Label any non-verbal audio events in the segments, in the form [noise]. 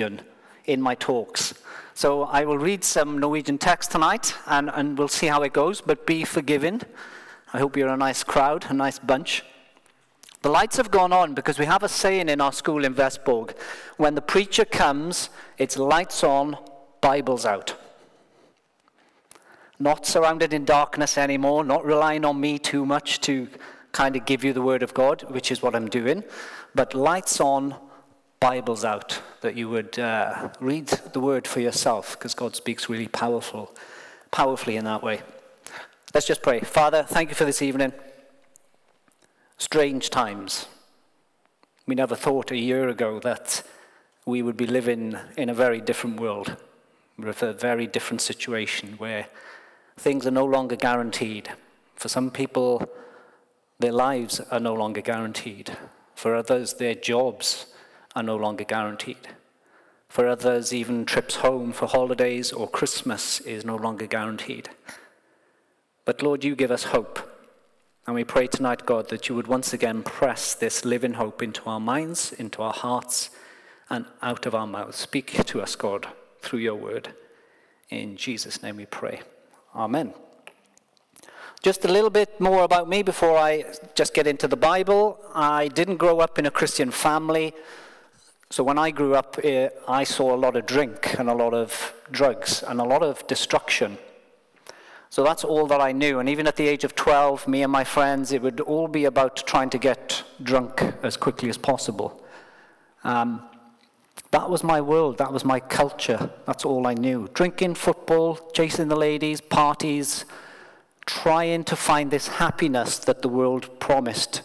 in my talks. So I will read some Norwegian text tonight and, and we'll see how it goes, but be forgiven. I hope you're a nice crowd, a nice bunch. The lights have gone on because we have a saying in our school in Vestborg when the preacher comes, it's lights on, Bibles out. Not surrounded in darkness anymore, not relying on me too much to kind of give you the word of God, which is what I'm doing, but lights on, Bibles out, that you would uh, read the word for yourself because God speaks really powerful, powerfully in that way. Let's just pray. Father, thank you for this evening. Strange times. We never thought a year ago that we would be living in a very different world, with a very different situation where things are no longer guaranteed. For some people, their lives are no longer guaranteed. For others, their jobs are no longer guaranteed. For others, even trips home for holidays or Christmas is no longer guaranteed. But Lord, you give us hope. And we pray tonight, God, that you would once again press this living hope into our minds, into our hearts, and out of our mouths. Speak to us, God, through your word. In Jesus' name we pray. Amen. Just a little bit more about me before I just get into the Bible. I didn't grow up in a Christian family. So when I grew up, eh, I saw a lot of drink and a lot of drugs and a lot of destruction. So that's all that I knew. And even at the age of 12, me and my friends, it would all be about trying to get drunk as quickly as possible. Um, that was my world. That was my culture. That's all I knew. Drinking, football, chasing the ladies, parties, trying to find this happiness that the world promised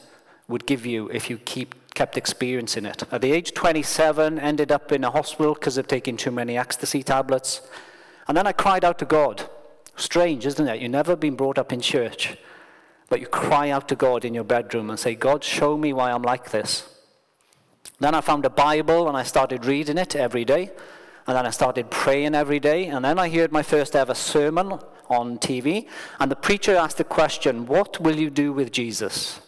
would give you if you keep kept experiencing it. At the age 27, ended up in a hospital because of taking too many ecstasy tablets. And then I cried out to God. Strange, isn't it? You've never been brought up in church, but you cry out to God in your bedroom and say, God, show me why I'm like this. Then I found a Bible and I started reading it every day. And then I started praying every day. And then I heard my first ever sermon on TV. And the preacher asked the question, What will you do with Jesus?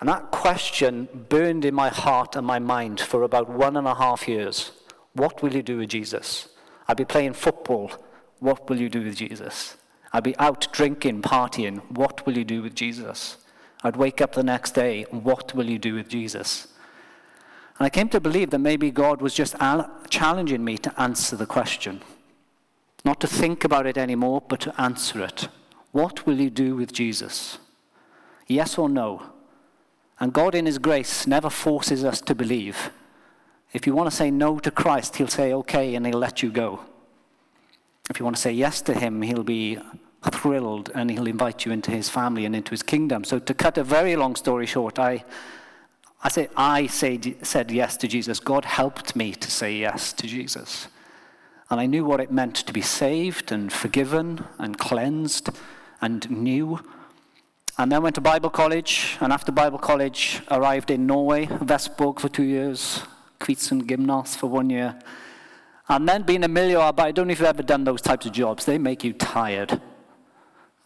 And that question burned in my heart and my mind for about one and a half years. What will you do with Jesus? I'd be playing football. What will you do with Jesus? I'd be out drinking, partying. What will you do with Jesus? I'd wake up the next day. What will you do with Jesus? And I came to believe that maybe God was just challenging me to answer the question. Not to think about it anymore, but to answer it. What will you do with Jesus? Yes or no? And God, in His grace, never forces us to believe. If you want to say no to Christ, He'll say okay and He'll let you go. If you want to say yes to Him, He'll be thrilled and He'll invite you into His family and into His kingdom. So, to cut a very long story short, I, I, say, I say, said yes to Jesus. God helped me to say yes to Jesus. And I knew what it meant to be saved and forgiven and cleansed and new. And then went to Bible college, and after Bible college, arrived in Norway, Vestborg for two years, Kvitsund Gymnas for one year. And then being a millionaire, but I don't know if you've ever done those types of jobs, they make you tired.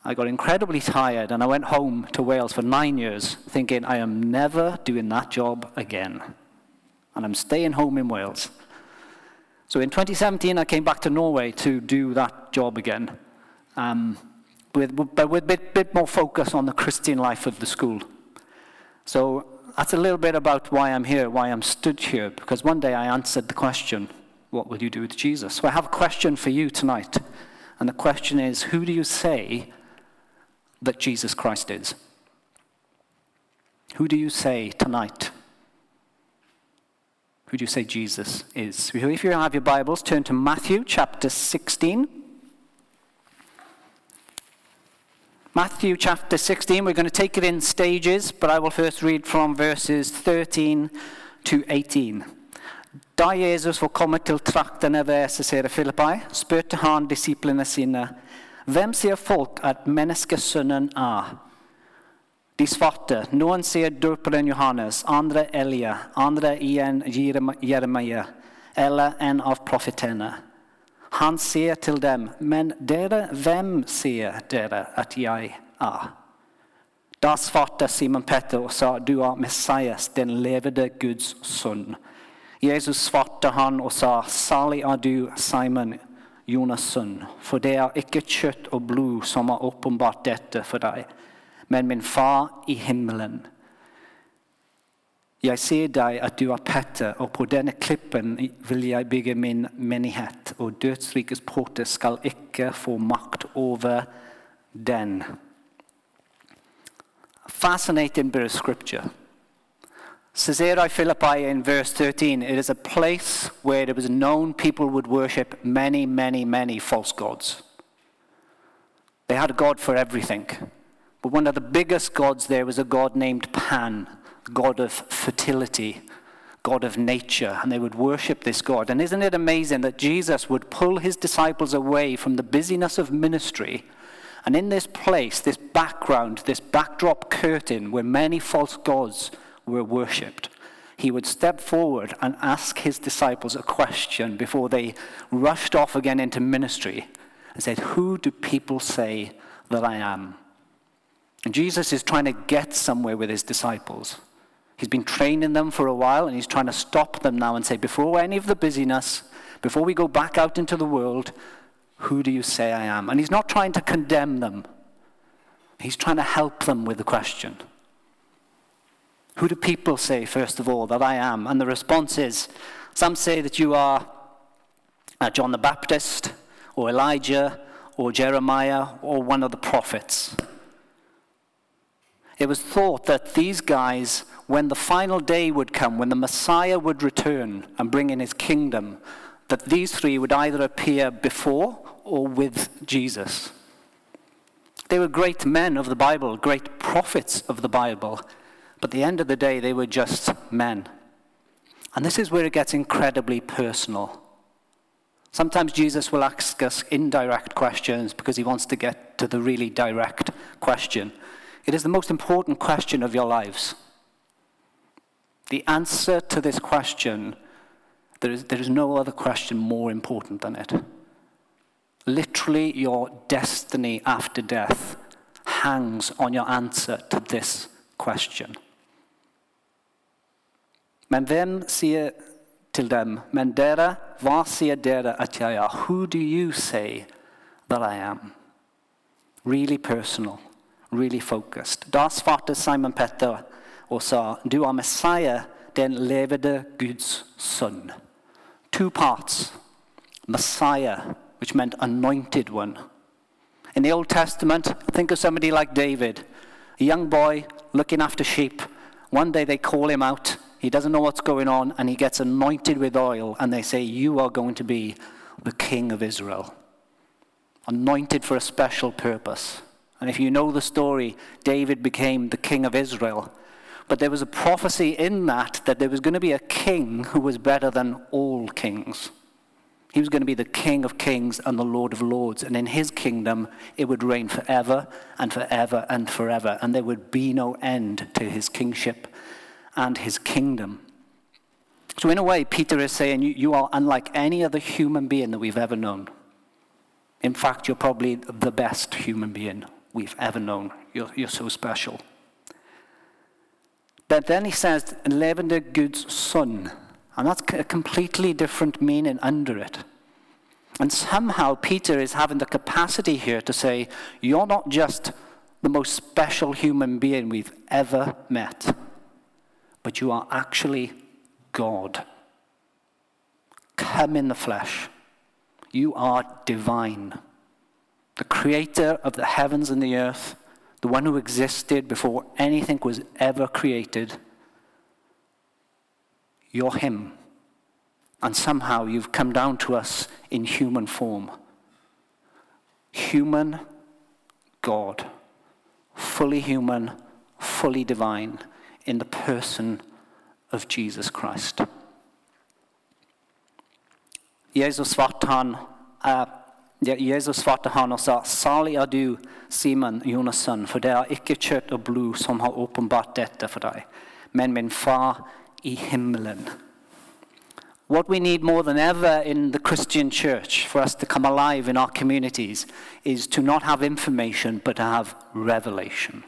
I got incredibly tired, and I went home to Wales for nine years, thinking, I am never doing that job again. And I'm staying home in Wales. So in 2017, I came back to Norway to do that job again. Um, with, but with a bit, bit more focus on the Christian life of the school. So that's a little bit about why I'm here, why I'm stood here, because one day I answered the question, What will you do with Jesus? So I have a question for you tonight. And the question is, Who do you say that Jesus Christ is? Who do you say tonight? Who do you say Jesus is? If you have your Bibles, turn to Matthew chapter 16. Matthew chapter 16, we're going to take it in stages, but I will first read from verses 13 to 18. Da Jesus var kommet til traktene ved Cæsarea Filippi, spurte han disiplene sine, Hvem sier folk at menneskesønnen er? De svarte, noen sier døperen Johannes, andre Elia, andre igjen Jeremia, eller en av profetene. Han sier til dem, men dere, hvem sier dere at jeg er? Da svarte Simon Petter og sa, du er Messias, den levende Guds sønn. Jesus svarte han og sa, salig er du, Simon, Jonas' sønn, for det er ikke kjøtt og blod som har åpenbart dette for deg, men min far i himmelen. Jeg sier deg at du er Petter, og på denne klippen vil jeg bygge min menighet, og dødsrikets porter skal ikke få makt over den. Fascinating bit of scripture. Caesarea Philippi in verse 13, it is a place where it was known people would worship many, many, many false gods. They had a god for everything. But one of the biggest gods there was a god named Pan, god of fertility, god of nature, and they would worship this god. And isn't it amazing that Jesus would pull his disciples away from the busyness of ministry? And in this place, this background, this backdrop curtain where many false gods were worshipped, he would step forward and ask his disciples a question before they rushed off again into ministry and said, Who do people say that I am? And Jesus is trying to get somewhere with his disciples. He's been training them for a while and he's trying to stop them now and say, Before any of the busyness, before we go back out into the world, who do you say I am? And he's not trying to condemn them, he's trying to help them with the question. Who do people say, first of all, that I am? And the response is some say that you are uh, John the Baptist, or Elijah, or Jeremiah, or one of the prophets. It was thought that these guys, when the final day would come, when the Messiah would return and bring in his kingdom, that these three would either appear before or with Jesus. They were great men of the Bible, great prophets of the Bible. But at the end of the day, they were just men. And this is where it gets incredibly personal. Sometimes Jesus will ask us indirect questions because he wants to get to the really direct question. It is the most important question of your lives. The answer to this question, there is, there is no other question more important than it. Literally, your destiny after death hangs on your answer to this question. Men hvem sier til dem, men dere, hva sier dere at jeg er? Who do you say that I am? Really personal, really focused. Da svarte Simon Petter og du er Messiah, den levende Guds sønn. Two parts. Messiah, which meant anointed one. In the Old Testament, think of somebody like David, a young boy looking after sheep. One day they call him out he doesn't know what's going on, and he gets anointed with oil, and they say, You are going to be the king of Israel. Anointed for a special purpose. And if you know the story, David became the king of Israel. But there was a prophecy in that that there was going to be a king who was better than all kings. He was going to be the King of kings and the Lord of lords. And in his kingdom, it would reign forever and forever and forever. And there would be no end to his kingship and his kingdom. So, in a way, Peter is saying, you, you are unlike any other human being that we've ever known. In fact, you're probably the best human being we've ever known. You're, you're so special. But then he says, levende Guds sønn. And that's a completely different meaning under it. And somehow Peter is having the capacity here to say, You're not just the most special human being we've ever met but you are actually God. Come in the flesh. You are divine. The creator of the heavens and the earth, the one who existed before anything was ever created. You're Him. And somehow you've come down to us in human form. Human God. Fully human, fully divine in the person of Jesus Christ. Jesus svarte han, uh, uh, Jesus svarte han og sa, salig er du, Simon, Jonas' sønn, for det er ikke kjøtt og blod som har åpenbart dette for deg, men min far i himmelen. What we need more than ever in the Christian church for us to come alive in our communities is to not have information but to have revelation.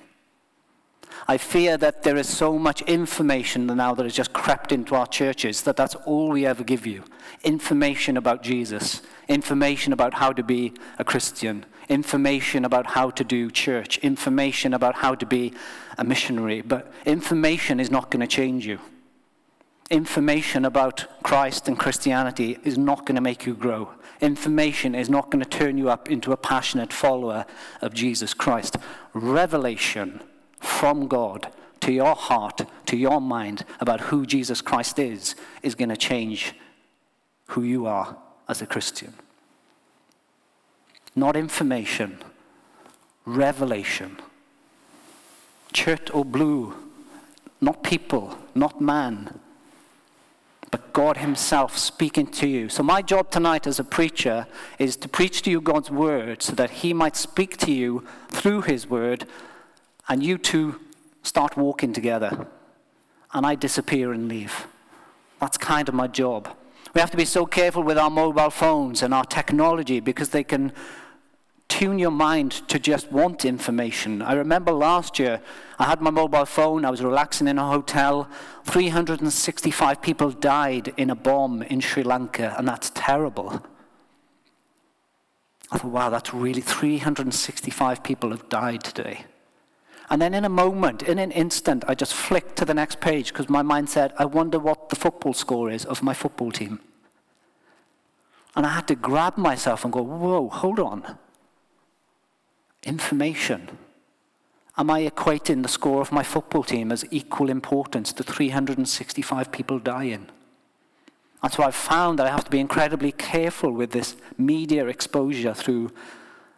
I fear that there is so much information now that has just crept into our churches that that's all we ever give you. Information about Jesus, information about how to be a Christian, information about how to do church, information about how to be a missionary. But information is not going to change you. Information about Christ and Christianity is not going to make you grow. Information is not going to turn you up into a passionate follower of Jesus Christ. Revelation from God to your heart, to your mind about who Jesus Christ is, is going to change who you are as a Christian. Not information, revelation. kjøtt og blod, not people, not man, but God Himself speaking to you. So, my job tonight as a preacher is to preach to you God's word so that He might speak to you through His word and you two start walking together, and I disappear and leave. That's kind of my job. We have to be so careful with our mobile phones and our technology because they can tune your mind to just want information. I remember last year, I had my mobile phone, I was relaxing in a hotel. 365 people died in a bomb in Sri Lanka, and that's terrible. I thought, wow, that's really 365 people have died today. And then in a moment, in an instant, I just flicked to the next page because my mind said, I wonder what the football score is of my football team. And I had to grab myself and go, whoa, hold on. Information. Am I equating the score of my football team as equal importance to 365 people dying? And so I've found that I have to be incredibly careful with this media exposure through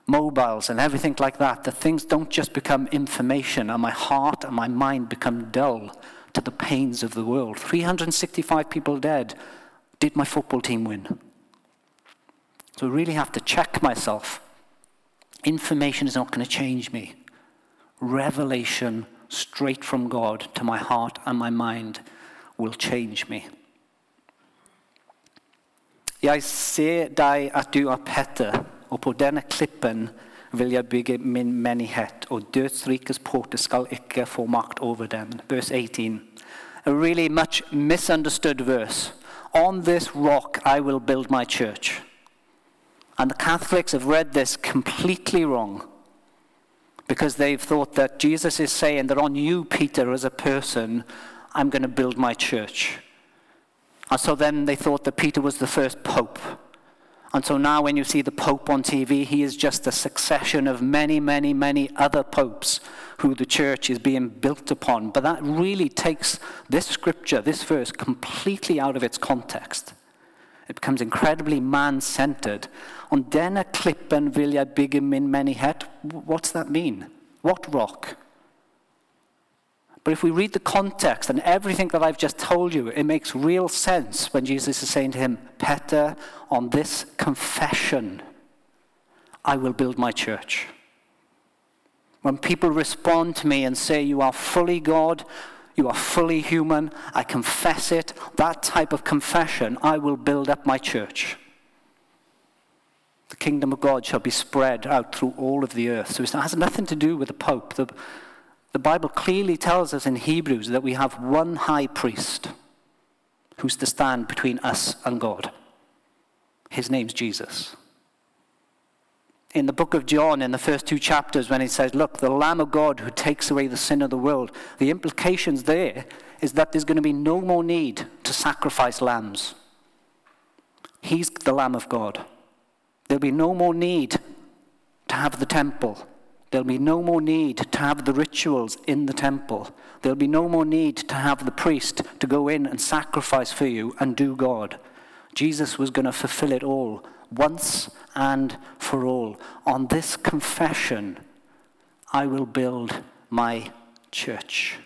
mobiles and everything like that, that things don't just become information and my heart and my mind become dull to the pains of the world. 365 people dead. Did my football team win? So I really have to check myself. Information is not going to change me. Revelation straight from God to my heart and my mind will change me. Jeg ser deg at du er Petter, og på denne klippen vil jeg bygge min menighet, og dødsrikets porter skal ikke få makt over den. Verse 18. A really much misunderstood verse. On this rock I will build my church. And the Catholics have read this completely wrong because they've thought that Jesus is saying that on you, Peter, as a person, I'm going to build my church. And so then they thought that Peter was the first pope. And so now, when you see the Pope on TV, he is just a succession of many, many, many other popes who the church is being built upon. But that really takes this scripture, this verse, completely out of its context. It becomes incredibly man centered. On denne klippen vil jeg bygge min menighet. What's that mean? What rock? But if we read the context and everything that I've just told you, it makes real sense when Jesus is saying to him, Peter, on this confession, I will build my church. When people respond to me and say, You are fully God, you are fully human, I confess it, that type of confession, I will build up my church. The kingdom of God shall be spread out through all of the earth. So it has nothing to do with the Pope. The, the Bible clearly tells us in Hebrews that we have one high priest who's to stand between us and God. His name's Jesus. In the book of John, in the first two chapters, when he says, Look, the Lamb of God who takes away the sin of the world, the implications there is that there's going to be no more need to sacrifice lambs. He's the Lamb of God. There'll be no more need to have the temple. There'll be no more need to have the rituals in the temple. There'll be no more need to have the priest to go in and sacrifice for you and do God. Jesus was going to fulfill it all once and for all. On this confession, I will build my church.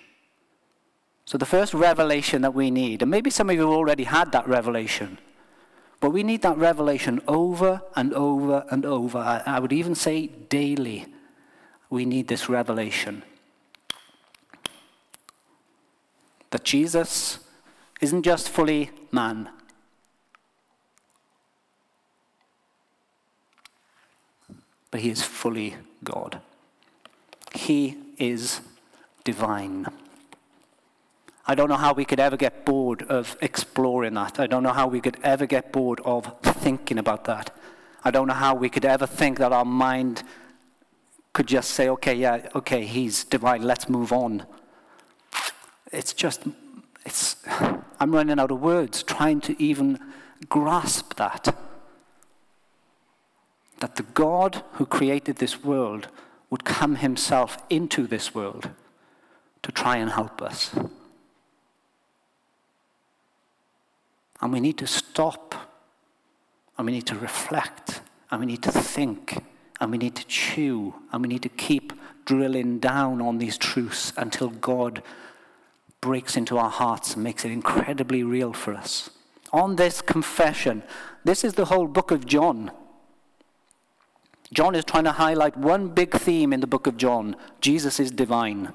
So, the first revelation that we need, and maybe some of you already had that revelation, but we need that revelation over and over and over. I, I would even say daily we need this revelation that Jesus isn't just fully man, but he is fully God. He is divine. I don't know how we could ever get bored of exploring that. I don't know how we could ever get bored of thinking about that. I don't know how we could ever think that our mind could just say, okay, yeah, okay, he's divine, let's move on. It's just, it's, [sighs] I'm running out of words trying to even grasp that. That the God who created this world would come himself into this world to try and help us. And we need to stop, and we need to reflect, and we need to think, and we need to chew, and we need to keep drilling down on these truths until God breaks into our hearts and makes it incredibly real for us. On this confession, this is the whole book of John. John is trying to highlight one big theme in the book of John Jesus is divine.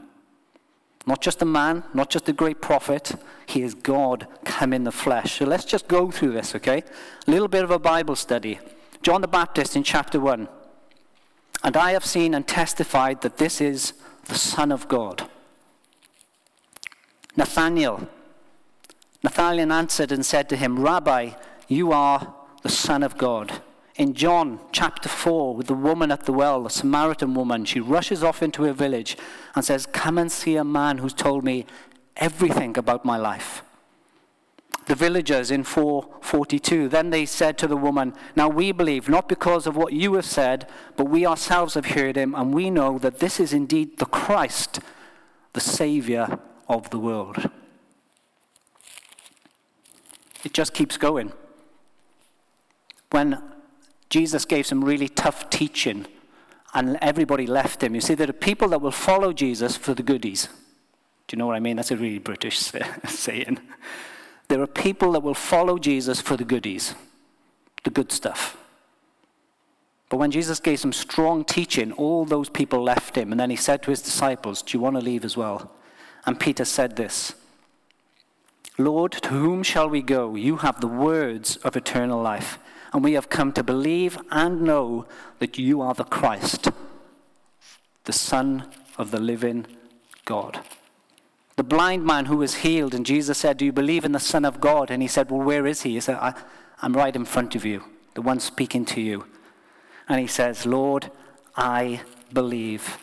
Not just a man, not just a great prophet, he is God come in the flesh. So let's just go through this, okay? A little bit of a Bible study. John the Baptist in chapter 1. And I have seen and testified that this is the Son of God. Nathanael. Nathanael answered and said to him, Rabbi, you are the Son of God. In John chapter 4, with the woman at the well, the Samaritan woman, she rushes off into her village and says, Come and see a man who's told me everything about my life. The villagers in 442, then they said to the woman, Now we believe, not because of what you have said, but we ourselves have heard him, and we know that this is indeed the Christ, the Savior of the world. It just keeps going. When Jesus gave some really tough teaching and everybody left him. You see, there are people that will follow Jesus for the goodies. Do you know what I mean? That's a really British [laughs] saying. There are people that will follow Jesus for the goodies, the good stuff. But when Jesus gave some strong teaching, all those people left him. And then he said to his disciples, Do you want to leave as well? And Peter said this Lord, to whom shall we go? You have the words of eternal life and we have come to believe and know that you are the Christ, the Son of the living God. The blind man who was healed, and Jesus said, Do you believe in the Son of God? And he said, Well, where is he? He said, I, am right in front of you, the one speaking to you. And he says, Lord, I believe.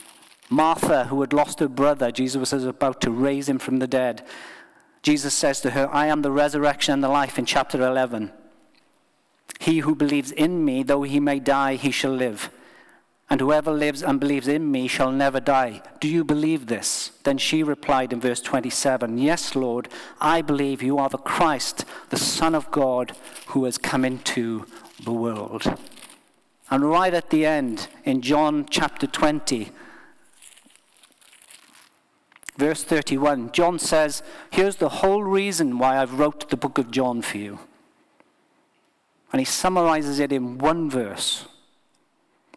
Martha, who had lost her brother, Jesus was about to raise him from the dead. Jesus says to her, I am the resurrection and the life in chapter 11. He who believes in me, though he may die, he shall live. And whoever lives and believes in me shall never die. Do you believe this? Then she replied in verse 27 Yes, Lord, I believe you are the Christ, the Son of God, who has come into the world. And right at the end, in John chapter 20, verse 31, John says, Here's the whole reason why I've wrote the book of John for you. And he summarizes it in one verse.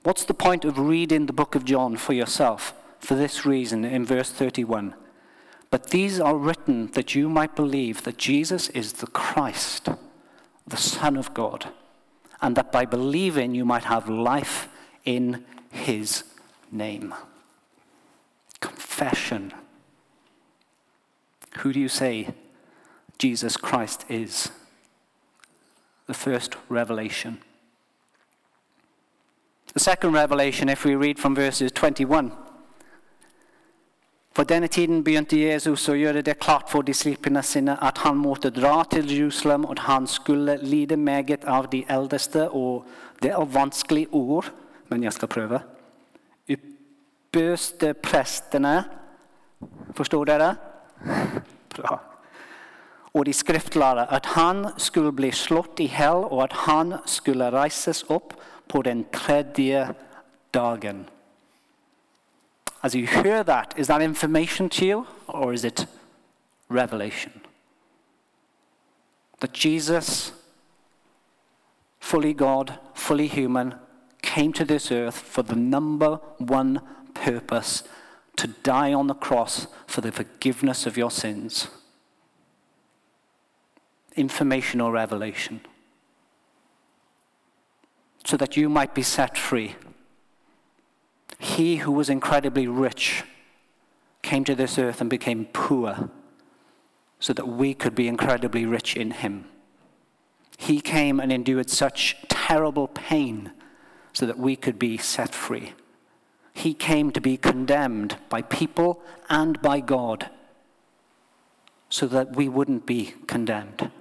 What's the point of reading the book of John for yourself? For this reason, in verse 31. But these are written that you might believe that Jesus is the Christ, the Son of God, and that by believing you might have life in his name. Confession. Who do you say Jesus Christ is? the first revelation. The second revelation, if we read from verses 21. På denne tiden begynte Jesus å gjøre det klart for disiplene sine at han måtte dra til Jerusalem, at han skulle lide meget av de eldste. Og det er vanskelig ord, men jeg skal prøve. Ypperste prestene Forstår dere? Bra og de skriftlærde at han skulle bli slått i hjel, og at han skulle reises opp på den tredje dagen. As you hear that, is that information to you, or is it revelation? That Jesus, fully God, fully human, came to this earth for the number one purpose to die on the cross for the forgiveness of your sins information or revelation, so that you might be set free. He who was incredibly rich came to this earth and became poor so that we could be incredibly rich in him. He came and endured such terrible pain so that we could be set free. He came to be condemned by people and by God so that we wouldn't be condemned.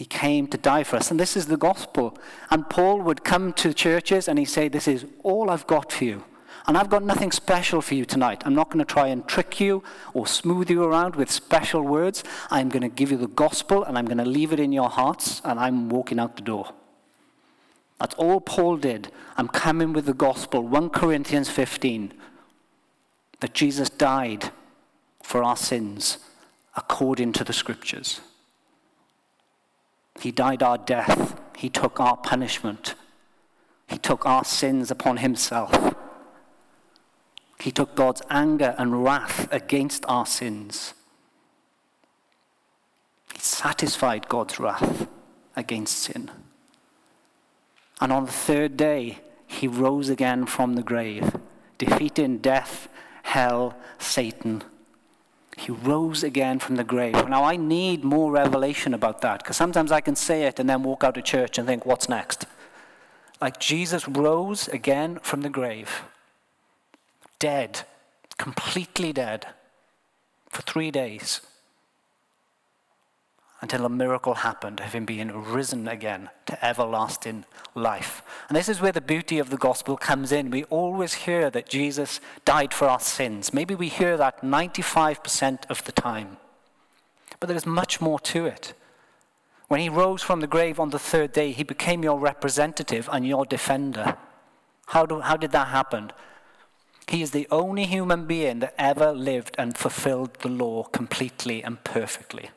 He came to die for us. And this is the gospel. And Paul would come to churches and he'd say, This is all I've got for you. And I've got nothing special for you tonight. I'm not going to try and trick you or smooth you around with special words. I'm going to give you the gospel and I'm going to leave it in your hearts and I'm walking out the door. That's all Paul did. I'm coming with the gospel. 1 Corinthians 15. That Jesus died for our sins according to the scriptures. He died our death. He took our punishment. He took our sins upon himself. He took God's anger and wrath against our sins. He satisfied God's wrath against sin. And on the third day, he rose again from the grave, defeating death, hell, Satan. He rose again from the grave. Now, I need more revelation about that because sometimes I can say it and then walk out of church and think, what's next? Like Jesus rose again from the grave dead, completely dead, for three days until a miracle happened of him being risen again to everlasting life. And this is where the beauty of the gospel comes in. We always hear that Jesus died for our sins. Maybe we hear that 95% of the time. But there is much more to it. When he rose from the grave on the third day, he became your representative and your defender. How, do, how did that happen? He is the only human being that ever lived and fulfilled the law completely and perfectly.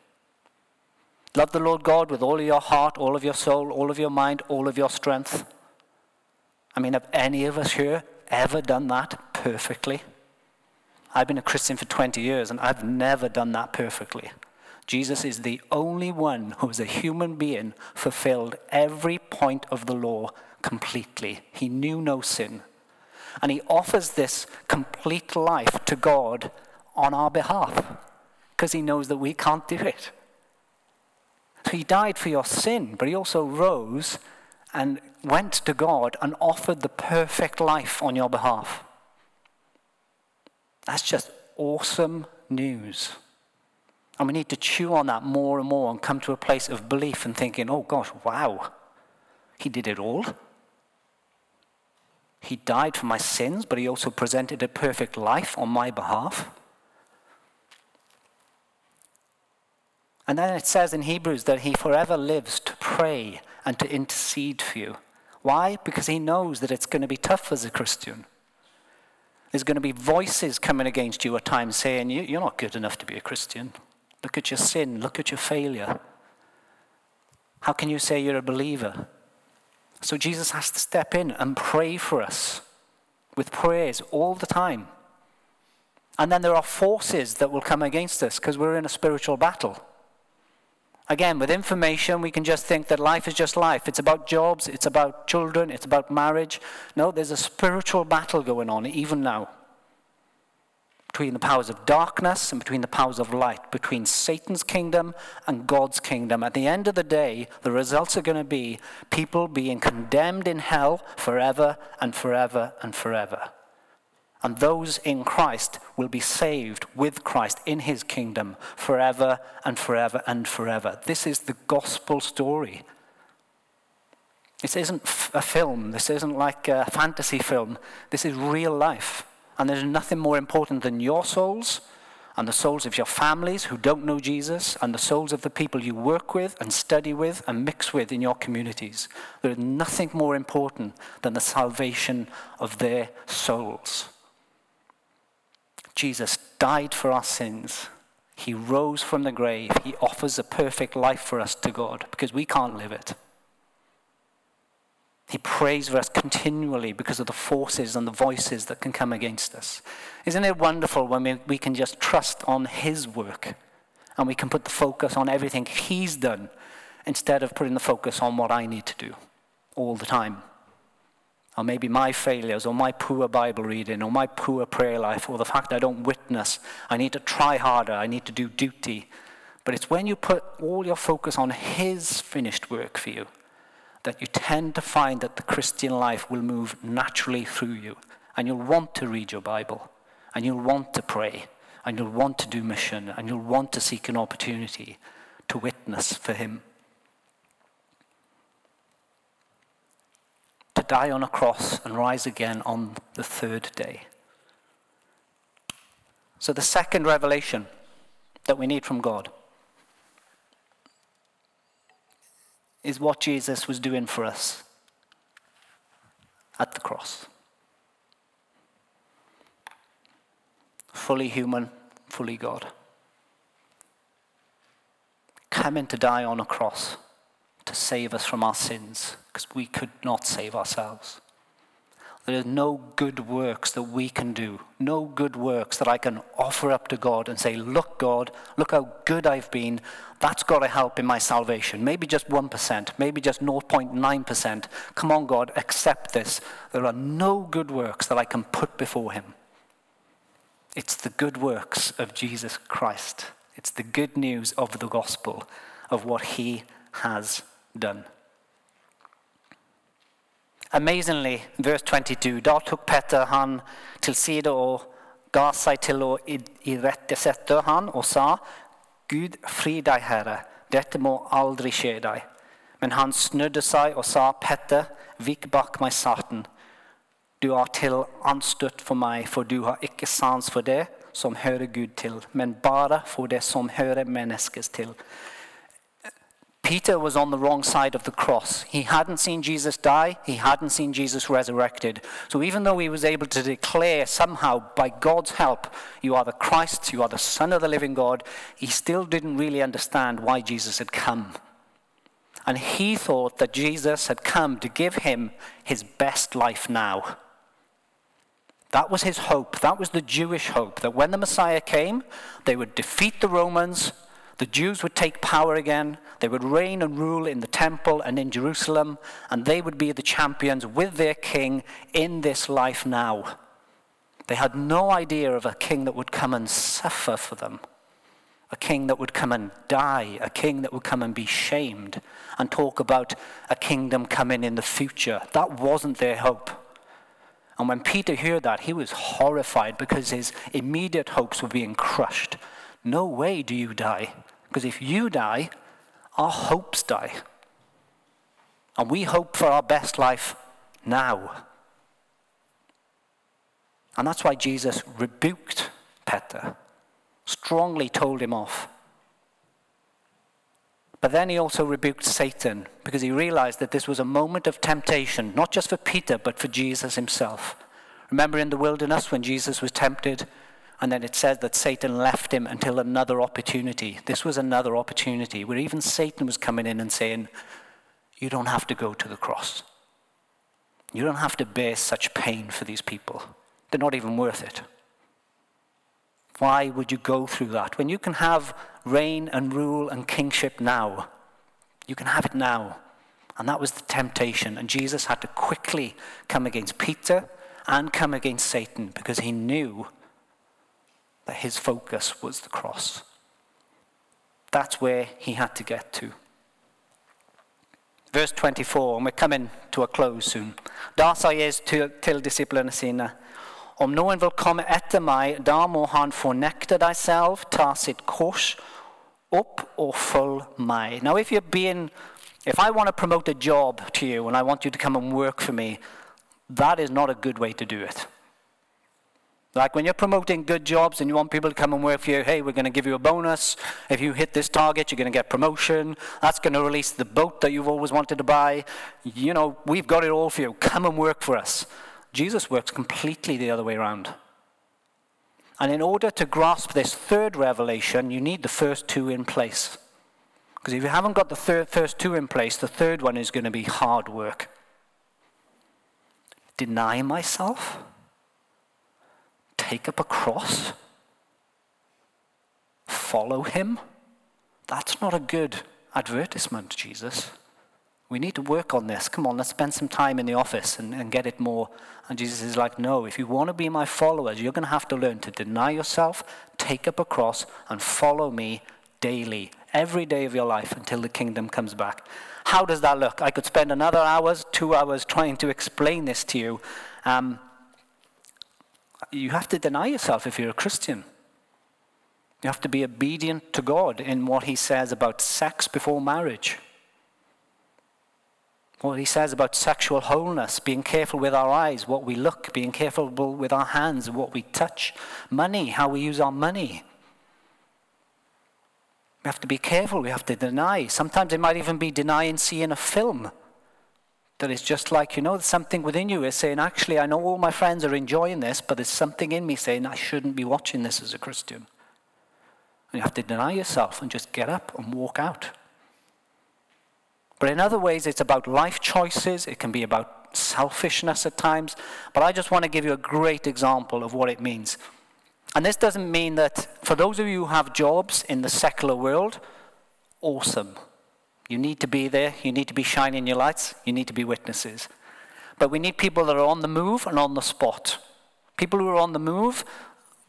Love the Lord God with all of your heart, all of your soul, all of your mind, all of your strength. I mean, have any of us here ever done that perfectly? I've been a Christian for 20 years and I've never done that perfectly. Jesus is the only one who, as a human being, fulfilled every point of the law completely. He knew no sin. And he offers this complete life to God on our behalf because he knows that we can't do it. He died for your sin, but he also rose and went to God and offered the perfect life on your behalf. That's just awesome news. And we need to chew on that more and more and come to a place of belief and thinking, oh gosh, wow, he did it all. He died for my sins, but he also presented a perfect life on my behalf. And then it says in Hebrews that he forever lives to pray and to intercede for you. Why? Because he knows that it's going to be tough as a Christian. There's going to be voices coming against you at times saying, You're not good enough to be a Christian. Look at your sin. Look at your failure. How can you say you're a believer? So Jesus has to step in and pray for us with prayers all the time. And then there are forces that will come against us because we're in a spiritual battle. Again, with information, we can just think that life is just life. It's about jobs, it's about children, it's about marriage. No, there's a spiritual battle going on even now between the powers of darkness and between the powers of light, between Satan's kingdom and God's kingdom. At the end of the day, the results are going to be people being condemned in hell forever and forever and forever. And those in Christ will be saved with Christ in his kingdom forever and forever and forever. This is the gospel story. This isn't a film. This isn't like a fantasy film. This is real life. And there's nothing more important than your souls and the souls of your families who don't know Jesus and the souls of the people you work with and study with and mix with in your communities. There is nothing more important than the salvation of their souls. Jesus died for our sins. He rose from the grave. He offers a perfect life for us to God because we can't live it. He prays for us continually because of the forces and the voices that can come against us. Isn't it wonderful when we, we can just trust on His work and we can put the focus on everything He's done instead of putting the focus on what I need to do all the time? Or maybe my failures, or my poor Bible reading, or my poor prayer life, or the fact I don't witness. I need to try harder. I need to do duty. But it's when you put all your focus on His finished work for you that you tend to find that the Christian life will move naturally through you. And you'll want to read your Bible, and you'll want to pray, and you'll want to do mission, and you'll want to seek an opportunity to witness for Him. To die on a cross and rise again on the third day. So, the second revelation that we need from God is what Jesus was doing for us at the cross. Fully human, fully God. Coming to die on a cross to save us from our sins because we could not save ourselves. There are no good works that we can do, no good works that I can offer up to God and say, Look, God, look how good I've been. That's got to help in my salvation. Maybe just 1%, maybe just 0.9%. Come on, God, accept this. There are no good works that I can put before Him. It's the good works of Jesus Christ, it's the good news of the gospel of what He has done. Amazingly, verse 22, da tok Petter han til side og ga seg til å irettesette han og sa, Gud, fri deg, Herre, dette må aldri skje deg. Men han snudde seg og sa, Petter, vik bak meg, Satan. Du er til anstøtt for meg, for du har ikke sans for det som hører Gud til, men bare for det som hører menneskes til. Peter was on the wrong side of the cross. He hadn't seen Jesus die, he hadn't seen Jesus resurrected. So even though he was able to declare somehow, by God's help, you are the Christ, you are the Son of the living God, he still didn't really understand why Jesus had come. And he thought that Jesus had come to give him his best life now. That was his hope. That was the Jewish hope that when the Messiah came, they would defeat the Romans, the Jews would take power again, they would reign and rule in the temple and in Jerusalem, and they would be the champions with their king in this life now. They had no idea of a king that would come and suffer for them, a king that would come and die, a king that would come and be shamed, and talk about a kingdom coming in the future. That wasn't their hope. And when Peter heard that, he was horrified because his immediate hopes were being crushed. No way do you die. Because if you die, our hopes die. And we hope for our best life now. And that's why Jesus rebuked Peter, strongly told him off. But then he also rebuked Satan because he realized that this was a moment of temptation, not just for Peter, but for Jesus himself. Remember in the wilderness when Jesus was tempted? And then it says that Satan left him until another opportunity. This was another opportunity where even Satan was coming in and saying, You don't have to go to the cross. You don't have to bear such pain for these people. They're not even worth it. Why would you go through that? When you can have reign and rule and kingship now, you can have it now. And that was the temptation. And Jesus had to quickly come against Peter and come against Satan because he knew that his focus was the cross. That's where he had to get to. Verse 24, and we're coming to a close soon. Da sa Jesus til, til disiplene sine, om noen vil komme etter meg, da må han fornekte deg selv, ta sitt kors opp og følge meg. Now if you're being, if I want to promote a job to you and I want you to come and work for me, that is not a good way to do it. Like when you're promoting good jobs and you want people to come and work for you, hey, we're going to give you a bonus. If you hit this target, you're going to get promotion. That's going to release the boat that you've always wanted to buy. You know, we've got it all for you. Come and work for us. Jesus works completely the other way around. And in order to grasp this third revelation, you need the first two in place. Because if you haven't got the first two in place, the third one is going to be hard work. Deny myself take up a cross, follow him. That's not a good advertisement, Jesus. We need to work on this. Come on, let's spend some time in the office and, and get it more. And Jesus is like, No, if you want to be my followers, you're going to have to learn to deny yourself, take up a cross, and follow me daily, every day of your life until the kingdom comes back. How does that look? I could spend another hours, two hours trying to explain this to you. Um, you have to deny yourself if you're a Christian. You have to be obedient to God in what He says about sex before marriage. What He says about sexual wholeness, being careful with our eyes, what we look, being careful with our hands, what we touch, money, how we use our money. We have to be careful, we have to deny. Sometimes it might even be denying seeing a film that is just like, you know, something within you is saying, actually, I know all my friends are enjoying this, but there's something in me saying I shouldn't be watching this as a Christian. And you have to deny yourself and just get up and walk out. But in other ways, it's about life choices, it can be about selfishness at times. But I just want to give you a great example of what it means. And this doesn't mean that for those of you who have jobs in the secular world, awesome. You need to be there, you need to be shining your lights, you need to be witnesses. But we need people that are on the move and on the spot. People who are on the move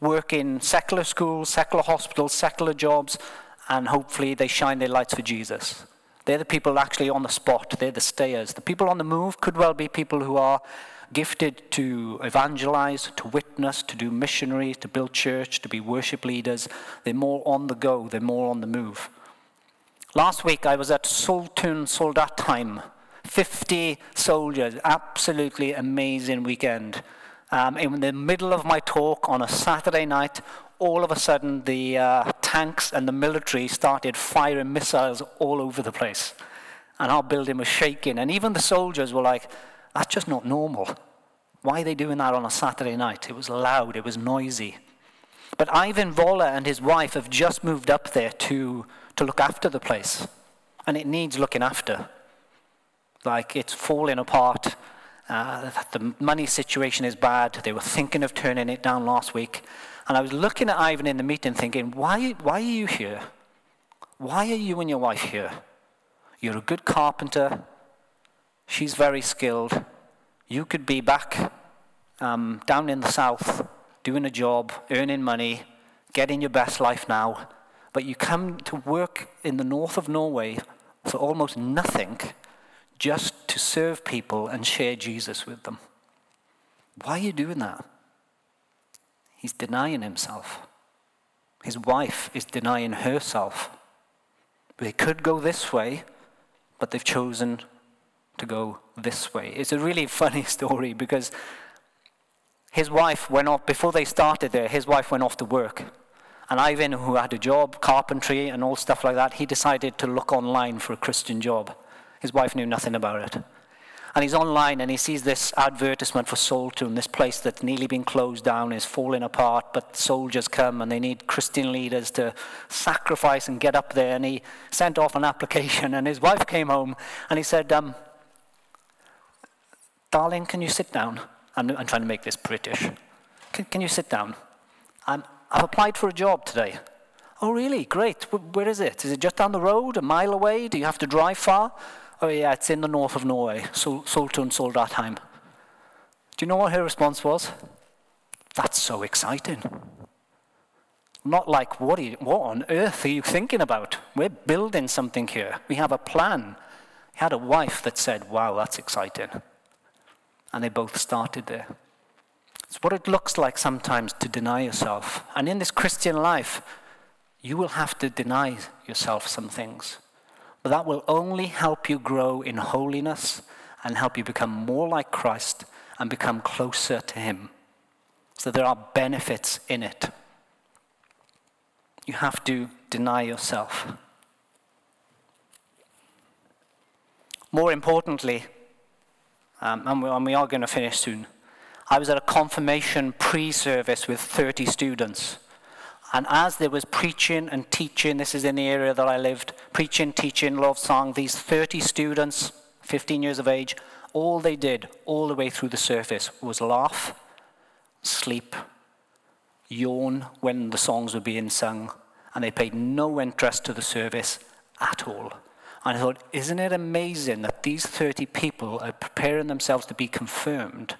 work in secular schools, secular hospitals, secular jobs, and hopefully they shine their lights for Jesus. They're the people actually on the spot, they're the stayers. The people on the move could well be people who are gifted to evangelize, to witness, to do missionary, to build church, to be worship leaders. They're more on the go, they're more on the move. Last week I was at Saltun Soldatheim. 50 soldiers, absolutely amazing weekend. Um, in the middle of my talk on a Saturday night, all of a sudden the uh, tanks and the military started firing missiles all over the place. And our building was shaking. And even the soldiers were like, that's just not normal. Why are they doing that on a Saturday night? It was loud, it was noisy. But Ivan Voller and his wife have just moved up there to, to look after the place. And it needs looking after. Like it's falling apart. Uh, the money situation is bad. They were thinking of turning it down last week. And I was looking at Ivan in the meeting thinking, why, why are you here? Why are you and your wife here? You're a good carpenter. She's very skilled. You could be back um, down in the south doing a job, earning money, getting your best life now. But you come to work in the north of Norway for almost nothing just to serve people and share Jesus with them. Why are you doing that? He's denying himself. His wife is denying herself. They could go this way, but they've chosen to go this way. It's a really [laughs] funny story because his wife went off, before they started there, his wife went off to work. And Ivan, who had a job, carpentry and all stuff like that, he decided to look online for a Christian job. His wife knew nothing about it. And he's online and he sees this advertisement for Saltun, this place that's nearly been closed down, is falling apart, but soldiers come and they need Christian leaders to sacrifice and get up there. And he sent off an application, and his wife came home and he said, um, Darling, can you sit down? I'm, I'm trying to make this British. Can, can you sit down? I'm, I've applied for a job today. Oh, really? Great. Where is it? Is it just down the road, a mile away? Do you have to drive far? Oh, yeah, it's in the north of Norway, Saltun Soldatheim. Do you know what her response was? That's so exciting. Not like, what, you, what on earth are you thinking about? We're building something here. We have a plan. He had a wife that said, wow, that's exciting. And they both started there. It's what it looks like sometimes to deny yourself. And in this Christian life, you will have to deny yourself some things. But that will only help you grow in holiness and help you become more like Christ and become closer to Him. So there are benefits in it. You have to deny yourself. More importantly, um, and, we, and we are going to finish soon, I was at a confirmation pre service with 30 students. And as there was preaching and teaching, this is in the area that I lived, preaching, teaching, love song, these 30 students, 15 years of age, all they did all the way through the service was laugh, sleep, yawn when the songs were being sung, and they paid no interest to the service at all. And I thought, isn't it amazing that these 30 people are preparing themselves to be confirmed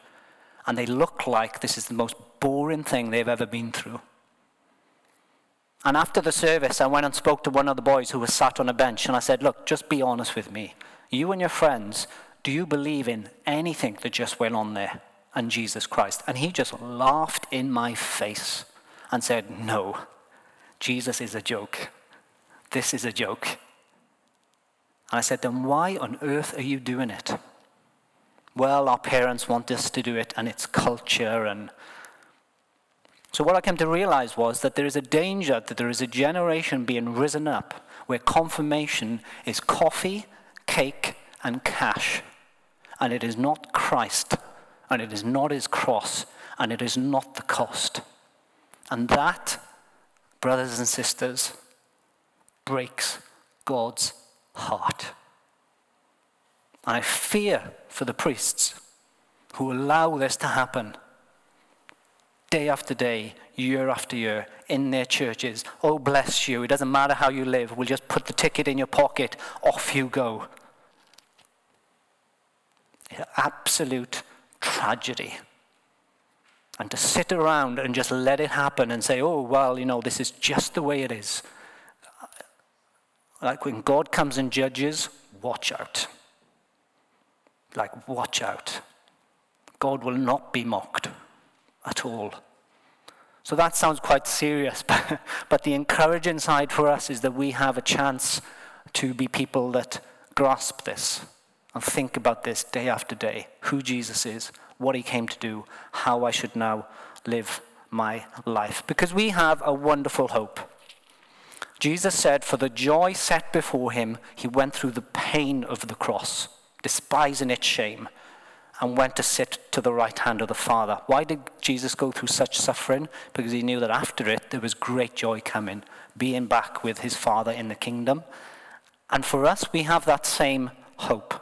and they look like this is the most boring thing they've ever been through? And after the service, I went and spoke to one of the boys who was sat on a bench and I said, Look, just be honest with me. You and your friends, do you believe in anything that just went on there and Jesus Christ? And he just laughed in my face and said, No, Jesus is a joke. This is a joke. And I said, Then why on earth are you doing it? Well, our parents want us to do it, and it's culture. And so, what I came to realize was that there is a danger that there is a generation being risen up where confirmation is coffee, cake, and cash. And it is not Christ, and it is not his cross, and it is not the cost. And that, brothers and sisters, breaks God's heart. I fear for the priests who allow this to happen day after day, year after year, in their churches. Oh, bless you. It doesn't matter how you live. We'll just put the ticket in your pocket. Off you go. Absolute tragedy. And to sit around and just let it happen and say, oh, well, you know, this is just the way it is. Like when God comes and judges, watch out. Like, watch out. God will not be mocked at all. So that sounds quite serious, [laughs] but, but the encouraging side for us is that we have a chance to be people that grasp this and think about this day after day who Jesus is, what he came to do, how I should now live my life. Because we have a wonderful hope. Jesus said, For the joy set before him, he went through the pain of the cross, despising its shame, and went to sit to the right hand of the Father. Why did Jesus go through such suffering? Because he knew that after it, there was great joy coming, being back with his Father in the kingdom. And for us, we have that same hope.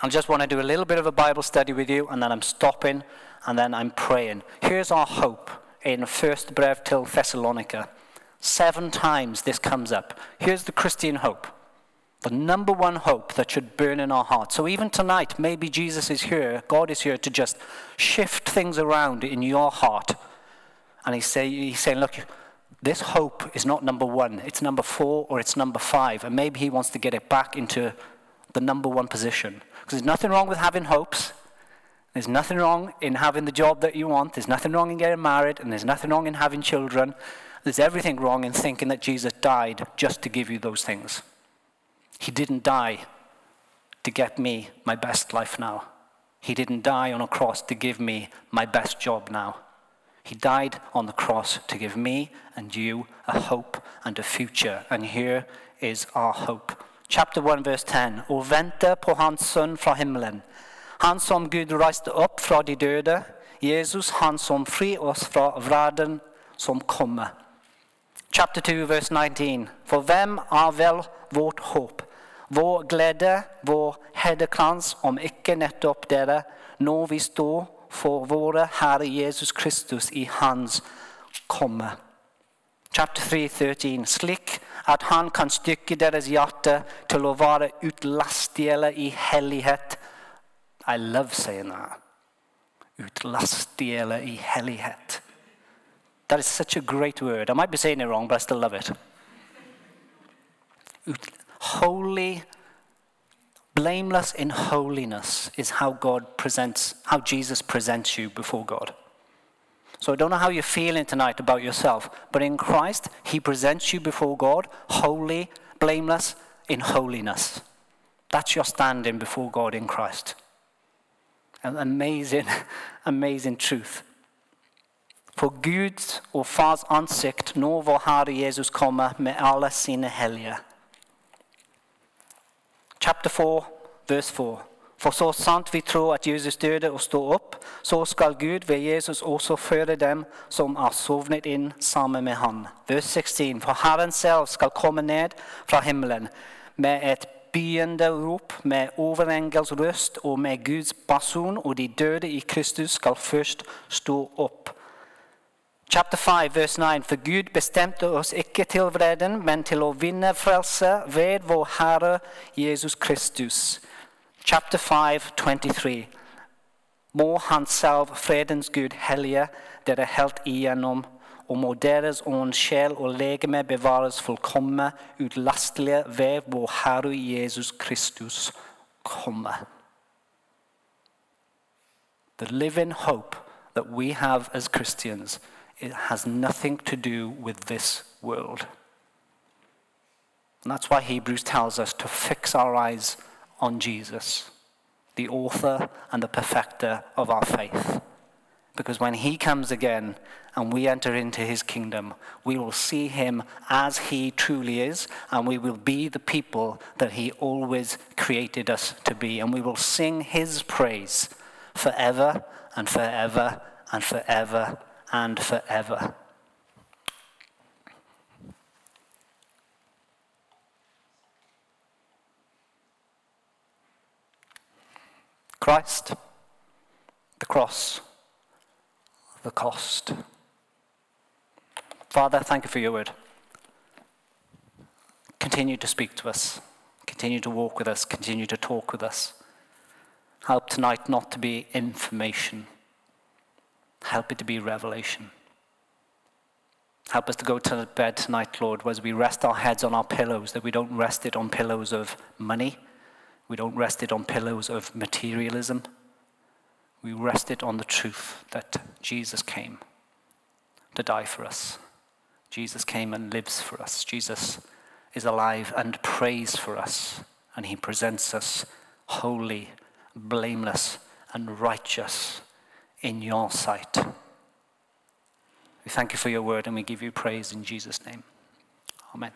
I just want to do a little bit of a Bible study with you, and then I'm stopping, and then I'm praying. Here's our hope in First Brev till Thessalonica. Seven times this comes up. Here's the Christian hope. The number one hope that should burn in our hearts. So even tonight, maybe Jesus is here, God is here to just shift things around in your heart. And he's, say, he's saying, look, this hope is not number one, it's number four or it's number five. And maybe he wants to get it back into the number one position. Because there's nothing wrong with having hopes. There's nothing wrong in having the job that you want. There's nothing wrong in getting married. And there's nothing wrong in having children. There's everything wrong in thinking that Jesus died just to give you those things. He didn't die to get me my best life now. He didn't die on a cross to give me my best job now. He died on the cross to give me and you a hope and a future. And here is our hope. Chapter 1, verse 10. Og vente på Hans sønn fra himmelen. Han som Gud reiste opp fra de døde. Jesus, han som fri oss fra vreden som kommer. Chapter 2, verse 19. For hvem er vel vårt håp? Vår glede, vår hederkrans, om ikke nettopp dere, når vi står for våre Herre Jesus Kristus i Hans komme. Chapter 3, 13. Slik at han kan stykke deres hjerte til å være utlastige i hellighet. I love saying that. Utlastige i hellighet. That is such a great word. I might be saying it wrong, but I still love it. Holy, blameless in holiness is how God presents, how Jesus presents you before God. So I don't know how you're feeling tonight about yourself, but in Christ, He presents you before God, holy, blameless in holiness. That's your standing before God in Christ. An amazing, [laughs] amazing truth. For Gud och Fars ansikt når vår Jesus kommer med alla sina helger. Chapter 4, verse 4. For så sant vi tror at Jesus døde og står opp, så skal Gud ved Jesus også føre dem som er sovnet inn sammen med han. Vers 16. For Herren selv skal komme ned fra himmelen med et byende rop, med overengels røst og med Guds basun, og de døde i Kristus skal først stå opp. Chapter 5, verse 9. For Gud bestemte oss ikke til vreden, men til å vinne frelse ved vår Herre Jesus Kristus. Chapter 5, 23. Må Han selv, fredens Gud, hellige dere helt igjennom, og må deres ånd, sjel og legeme bevares fullkomme, utlastelige ved vår Herre Jesus Kristus komme. The living hope that we have as Christians it has nothing to do with this world. And that's why Hebrews tells us to fix our eyes on Jesus, the author and the perfecter of our faith. Because when he comes again and we enter into his kingdom, we will see him as he truly is, and we will be the people that he always created us to be. And we will sing his praise forever and forever and forever and forever. Christ, the cross, the cost. Father, thank you for your word. Continue to speak to us. Continue to walk with us. Continue to talk with us. Help tonight not to be information. Help it to be revelation. Help us to go to bed tonight, Lord, as we rest our heads on our pillows, that we don't rest it on pillows of money. We don't rest it on pillows of materialism. We rest it on the truth that Jesus came to die for us. Jesus came and lives for us. Jesus is alive and prays for us. And he presents us holy, blameless, and righteous in your sight. We thank you for your word and we give you praise in Jesus' name. Amen.